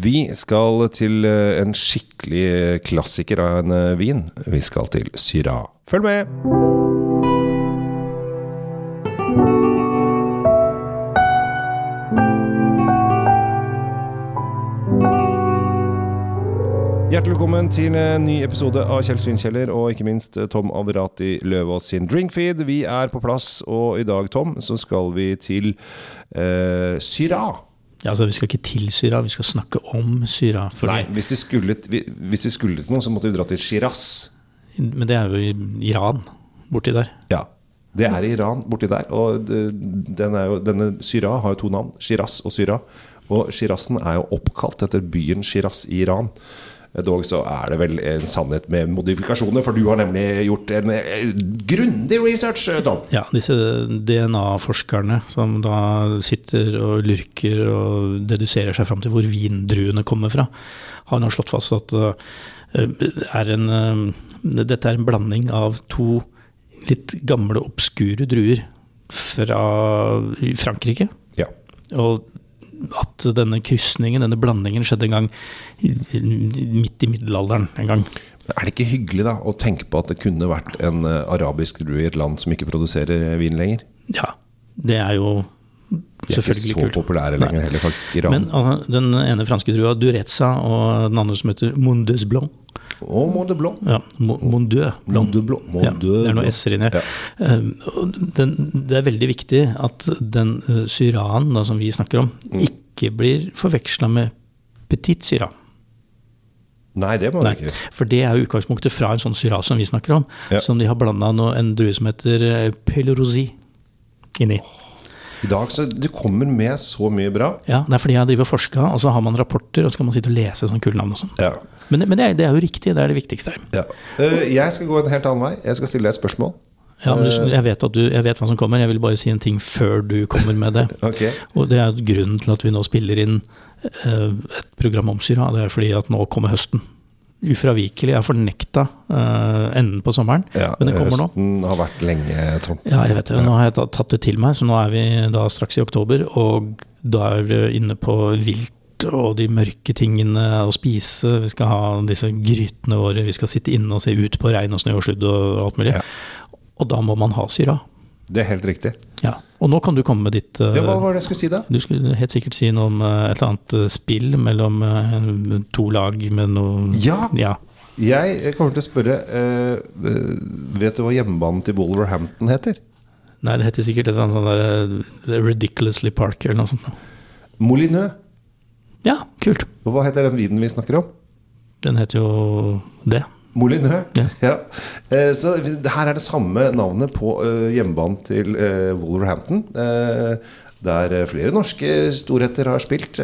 Vi skal til eh, en skikkelig klassiker av en eh, vin. Vi skal til Syra. Følg med! Hjertelig velkommen til en ny episode av Kjell Svinkjeller og ikke minst eh, Tom Averati Løvaas sin Drinkfeed. Vi er på plass, og i dag, Tom, så skal vi til eh, Syra. Ja, altså Vi skal ikke til Syria, vi skal snakke om Syria. Nei, hvis vi, skulle, hvis vi skulle til noe, så måtte vi dra til Shiraz. Men det er jo i Iran, borti der. Ja. Det er i Iran, borti der. Og den er jo, denne Syra har jo to navn. Shiraz og Syra. Og Shirazen er jo oppkalt etter byen Shiraz i Iran. Dog så er det vel en sannhet med modifikasjoner, for du har nemlig gjort en eh, grundig research, eh, Tom. Ja, disse DNA-forskerne som da sitter og lurker og deduserer seg fram til hvor vindruene kommer fra, har nå slått fast at er en, dette er en blanding av to litt gamle, obskure druer fra Frankrike. Ja. Og at denne krysningen, denne blandingen, skjedde en gang midt i middelalderen en gang. Er det ikke hyggelig da å tenke på at det kunne vært en eh, arabisk drue i et land som ikke produserer vin lenger? Ja, det er jo De er ikke så populære lenger heller, faktisk, Iran. Men altså, den ene franske trua, Dureza, og den andre som heter Mondeus Blanc. Og Monde Blanc. Ja, Mo- Mondeux Blanc. Monde Blanc. Monde Ja, det er noen s-er inni her. Ja. Den, det er veldig viktig at den syranen da, som vi snakker om, Mm. ikke blir forveksla med petit syra. Nei, det må Nei, ikke. for det er jo utgangspunktet fra en sånn syra som vi snakker om, Ja. som de har blanda en drue som heter uh, Pelorosi inni. I dag så Du kommer med så mye bra. Ja, det er fordi jeg driver og forsker, og så har man rapporter, og så kan man sitte og lese sånne kule navn og sånn. Ja. Men, men det, er, det er jo riktig, det er det viktigste ja. Uh, jeg skal gå en helt annen vei. Jeg skal stille deg et spørsmål. Ja, men Eh. jeg, vet at du, jeg vet hva som kommer, jeg vil bare si en ting før du kommer med det. okay. Og det er grunnen til at vi nå spiller inn eh, et program om Syra. Det er fordi at nå kommer høsten. Ufravikelig. Jeg har fornekta uh, enden på sommeren, Ja, men det kommer nå. høsten har vært lenge, Tom. Ja, jeg vet det. Nå har jeg tatt tatt det til meg, så nå er vi da straks i oktober, og da er vi inne på vilt og de mørke tingene å spise. Vi skal ha disse grytene våre, vi skal sitte inne og se ut på regn og snø og sludd og alt mulig. Ja. Og da må man ha syra. Det er helt riktig. Ja. Og nå kan du komme med ditt uh, Ja, hva var det jeg skulle si, da? Du skulle helt sikkert si noe om uh, et eller annet eh, spill mellom uh, to lag med noe Ja. ja. Jeg kommer til å spørre eh, Vet du hva hjemmebanen til Wolverhampton heter? Nei, det heter sikkert et eller annet sånt der eh, Ridiculously Park eller noe sånt. Molineux. Ja, kult. Og hva heter den vinen vi snakker om? Den heter jo det. Molineux. Ja. Eh, så her er det samme navnet på eh, hjemmebanen til eh, Wolverhampton. eh, der flere norske storheter har spilt.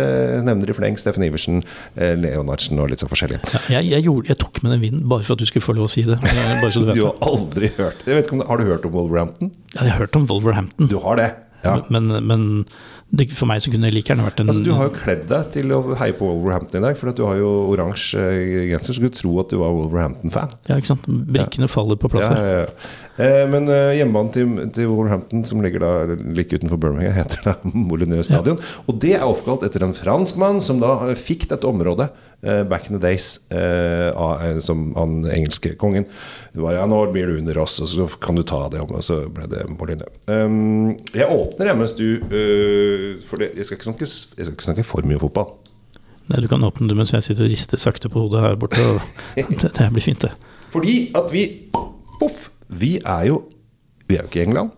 Nevner i fleng Steffen Iversen, Leonardsen og litt så forskjellig. Ja, jeg, jeg, gjorde, jeg tok med den vinden bare for at du skulle få lov å si det. Bare så du Du har aldri hørt jeg vet ikke om, Har du hørt om Wolverhampton? Ja, jeg har hørt om Wolverhampton, Du har det? Ja. men, men det, for meg så kunne det like gjerne vært en Altså, du har jo kledd deg til å heie på Wolverhampton i dag, for du har jo oransje eh, genser. Skulle tro at du var Wolverhampton-fan. Ja, ikke sant. Brikkene faller på plass Ja, ja, ja. Eh, men eh, hjemmebanen til, til Wolverhampton, som ligger da like utenfor Birmingham, heter da Molineux stadion. Og det er oppkalt etter en franskmann som da eh, fikk dette området back in the days eh, eh, som han engelske kongen. Det var, ja, nå blir du under oss, og så kan du ta det om, og så ble det Molineux. Um, jeg åpner jeg mens du uh, For det, jeg, skal ikke snakke, jeg skal ikke snakke for mye fotball. Nei, du kan åpne det mens jeg sitter og rister sakte på hodet her borte. Det, det blir fint, det. Fordi at vi Poff! Vi er jo Vi er jo ikke i England.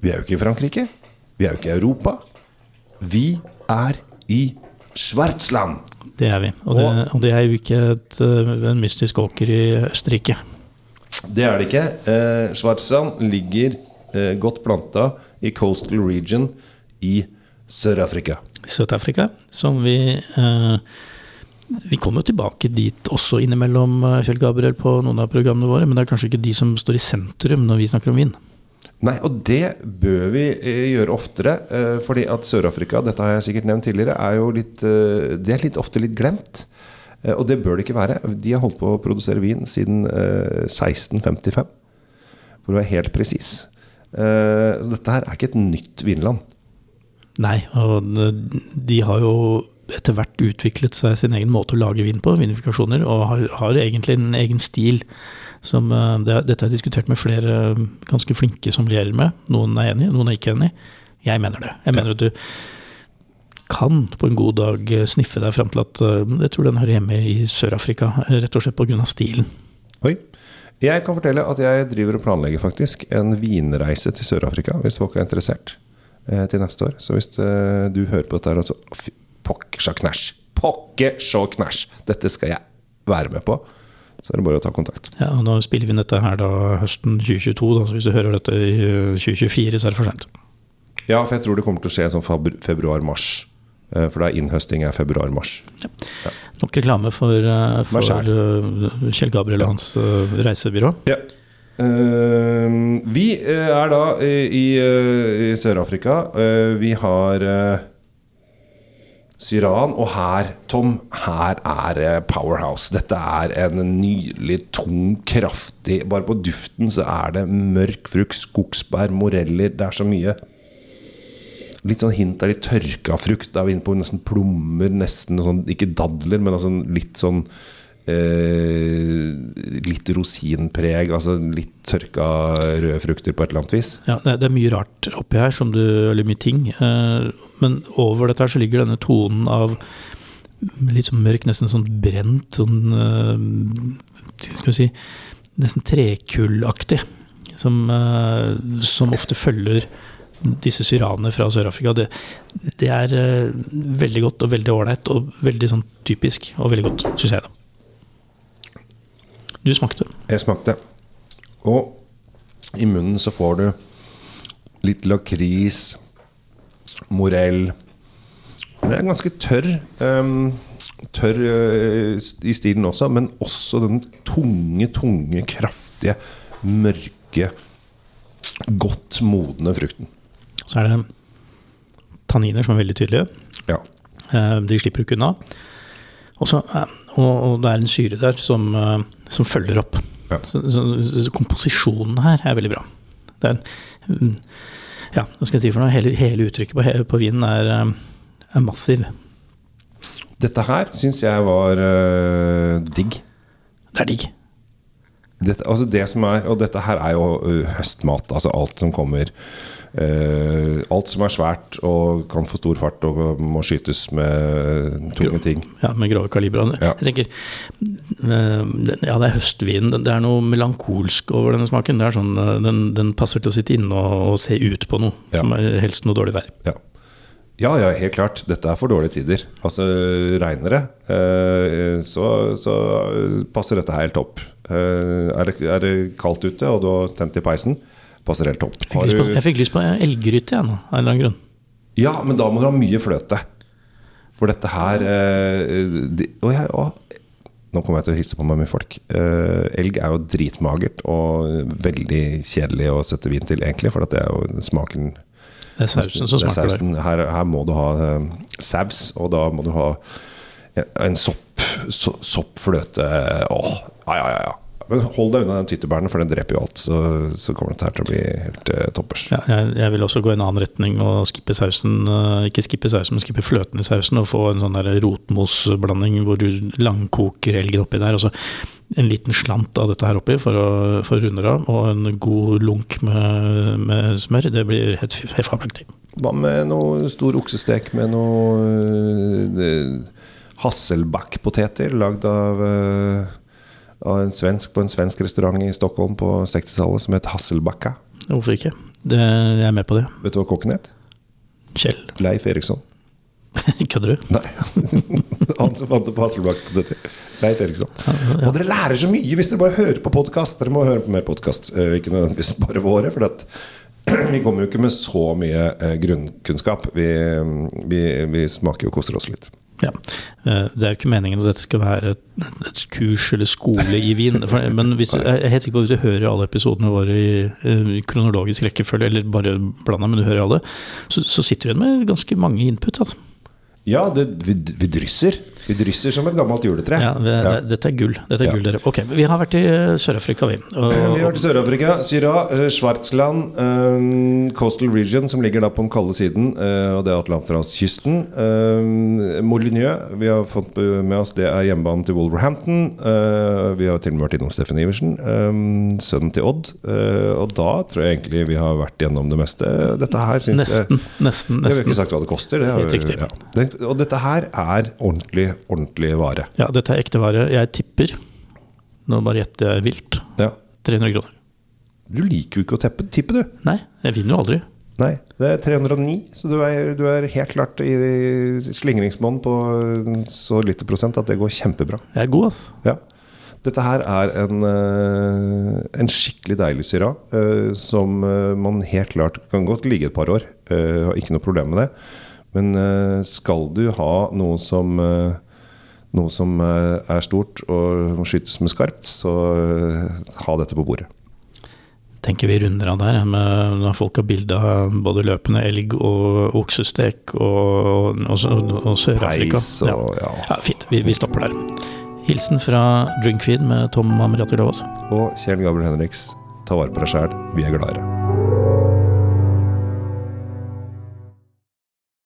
Vi er jo ikke i Frankrike. Vi er jo ikke i Europa. Vi er i Schwarzland. Det er vi. Og det, og det er jo ikke et, eh, en mystisk åker i Østerrike. Det er det ikke. Eh, Schwarzland ligger eh, godt planta i coastal region i Sør-Afrika. Sør-Afrika, som vi eh, Vi kommer jo tilbake dit også innimellom, eh, Kjell Gabriel, på noen av programmene våre, men det er kanskje ikke de som står i sentrum når vi snakker om vin. Nei, og det bør vi eh, gjøre oftere. Eh, fordi at Sør-Afrika, dette har jeg sikkert nevnt tidligere, er jo litt eh, Det er litt ofte litt glemt. Og det bør det ikke være. De har holdt på å produsere vin siden eh, 1655. For å være helt presis. Så dette her er ikke et nytt vinland. Nei, og de har jo etter hvert utviklet seg sin egen måte å lage vin på, vinifikasjoner, og har, har egentlig en egen stil. Som, eh, det, dette har jeg diskutert med flere eh, ganske flinke som sommelierer med. Noen er enig, noen er ikke enig. Jeg mener det. Jeg mener at du kan på en god dag eh, sniffe deg fram til at jeg tror den hører hjemme i Sør-Afrika, rett og slett pga. stilen. Oi. Jeg kan fortelle at jeg driver og planlegger faktisk en vinreise til Sør-Afrika, hvis folk er interessert, til neste år. Så hvis du hører på dette her, altså Pokker så knæsj! Pokker så knæsj! Dette skal jeg være med på. Så er det bare å ta kontakt. Ja, og Nå spiller vi dette her da høsten 2022, da, så hvis du hører dette i 2024, så er det for sent. Ja, for jeg tror det kommer til å skje sånn februar-mars. Eh, for da innhøsting er februar-mars. Ja. Ja. Nok reklame for, eh, for eh, Kjell Gabriel og hans reisebyrå. Ja. Uh, vi er da i, i Sør-Afrika. Uh, vi har uh, Syran, og her, Tom, her er Powerhouse. Dette er en nydelig, tung, kraftig Bare på duften så er det mørk frukt, skogsbær, moreller. Det er så mye. Litt sånn hint av litt tørka frukt. Da er vi inne på nesten plommer, nesten sånn, ikke dadler, men altså litt sånn eh, Litt rosinpreg, altså litt tørka røde frukter på et eller annet vis. Ja, det er mye rart oppi her, som du, eller mye ting. Eh, men over dette her så ligger denne tonen av litt sånn mørk, nesten sånn brent, sånn eh, Skal vi si Nesten trekullaktig. Som, eh, som ofte følger disse syranene fra Sør-Afrika, det, det, er uh, veldig godt og veldig ålreit og veldig sånn typisk og veldig godt, syns jeg. da. Du smakte? Jeg smakte. Og i munnen så får du litt lakris, morell Den er ganske tørr. Um, tørr uh, i stilen også, men også den tunge, tunge, kraftige, mørke, godt modne frukten. Så er det tanniner som er veldig tydelige. Ja. Uh, de slipper du ikke unna. Også, uh, og, og, det er en syre der som, eh, som følger opp. Ja. Så, så, så, komposisjonen her er veldig bra. Det er mm, Ja, hva skal jeg si for noe? Hele, hele uttrykket på, på vinen er, er, massiv. Dette her syns jeg var uh, digg. Det er digg. Dette, altså det som er, og dette her er jo høstmat. Altså alt som kommer Uh, alt som er svært og kan få stor fart og må skytes med tunge ting. Ja, med grove kaliber Ja. Jeg tenker uh, Ja, det er høstvin. Det er noe melankolsk over denne smaken. Det er sånn, den, den, passer til å sitte inne og, og se ut på noe, ja. som er helst noe dårlig vær. Ja. ja. ja, helt klart. Dette er for dårlige tider. Altså, regner det, så, så, passer dette helt opp. Er det, er det kaldt ute, og du har tent i peisen, passer helt topp. Jeg fikk, på, jeg fikk lyst på elggryte, jeg nå, av en eller annen grunn. Ja, men da må du ha mye fløte. For dette her eh, de, og jeg, og, Nå kommer jeg til å hisse på meg med folk. Eh, elg er jo dritmagert og veldig kjedelig å sette vin til, egentlig. For det er jo smaken Det er sausen som smaker. Her, her, må du ha saus, og da må du ha en, en sopp, so, soppfløte. Åh, ja, ja, ja. Men hold deg unna den tyttebæren, for den dreper jo alt. Så, så kommer dette her til å bli helt eh, toppers. Ja, jeg, jeg, vil også gå i en annen retning og skippe sausen. Uh, ikke skippe sausen, men skippe fløten i sausen. Og få en sånn rotmosblanding hvor du langkoker elgen oppi der. Og så en liten slant av dette her oppi for å, for å runde av. Og en god lunk med, med smør. Det blir helt, helt fabelaktig. Hva med noe stor oksestek med noe uh, hasselbackpoteter lagd av av en svensk på en svensk restaurant i Stockholm på 60-tallet som het Hasselbacka. Hvorfor ikke? Det, jeg er med på det. Vet du hva kokken het? Kjell. Leif Eriksson. Kødder du? Nei. Han som fant det på Hasselbakk. Leif Eriksson. Ja, ja. Og dere lærer så mye hvis dere bare hører på podkast. Dere må høre på mer podkast, eh, ikke nødvendigvis bare våre. For vi kommer jo ikke med så mye eh, grunnkunnskap. Vi, vi, vi smaker jo og koster oss litt. Ja. Eh, det er jo ikke meningen at dette skal være et, et kurs eller skole i vin. Men du, jeg er helt sikker på hvis du hører alle episodene våre i, i kronologisk rekkefølge, eller bare blanda, men du hører alle, så, så sitter du igjen med ganske mange input. Altså. Ja, det, vi, vi, drysser. Vi drysser som et gammelt juletre. Ja, vi, Ja. Dette er gull. Dette er Ja. gull, dere. Ok, vi har vært i eh, Sør-Afrika, vi. Og, Vi har vært i Sør-Afrika, Syra, Schwartzland, Schwarzland, eh, Coastal Region, som ligger da på den kalde siden, uh, og det er Atlanterhavskysten. Uh, Molyneux, vi har fått med oss, det er hjemmebanen til Wolverhampton. Uh, vi har til og med vært innom Steffen Iversen, eh, sønnen til Odd. Eh, og da tror jeg egentlig vi har vært gjennom det meste. Dette her syns jeg nesten, nesten, Jeg har nesten. ikke sagt hva det koster. Det har. Ja. Det, og dette her er ordentlig, ordentlig vare. Ja, dette er ekte vare. Jeg tipper, nå bare gjetter jeg vilt, Ja. 300 kroner. Du liker jo ikke å teppe, tippe, du. Nei, jeg vinner jo aldri. Nei, det er 309, så du er, du er helt klart i slingringsmonn på så lite prosent at det går kjempebra. Jeg er god, altså. Ja. Dette her er en, eh, en skikkelig deilig syra, eh, som eh, man helt klart kan godt ligge et par år. Har ikke noe problem med det. Men skal du ha noe som noe som eh, er stort og må skytes med skarpt, så eh, ha dette på bordet. Tenker vi runder av der, med når folk har bilde av både løpende elg og oksestek og, og, og, og Sør-Afrika. Og ja. Ja, fint. Vi, vi stopper der. Hilsen fra Drinkfeed med Tom Amriati Lavas. Og Kjell Gabriel Henriks, ta vare på deg sjæl. Vi er deg.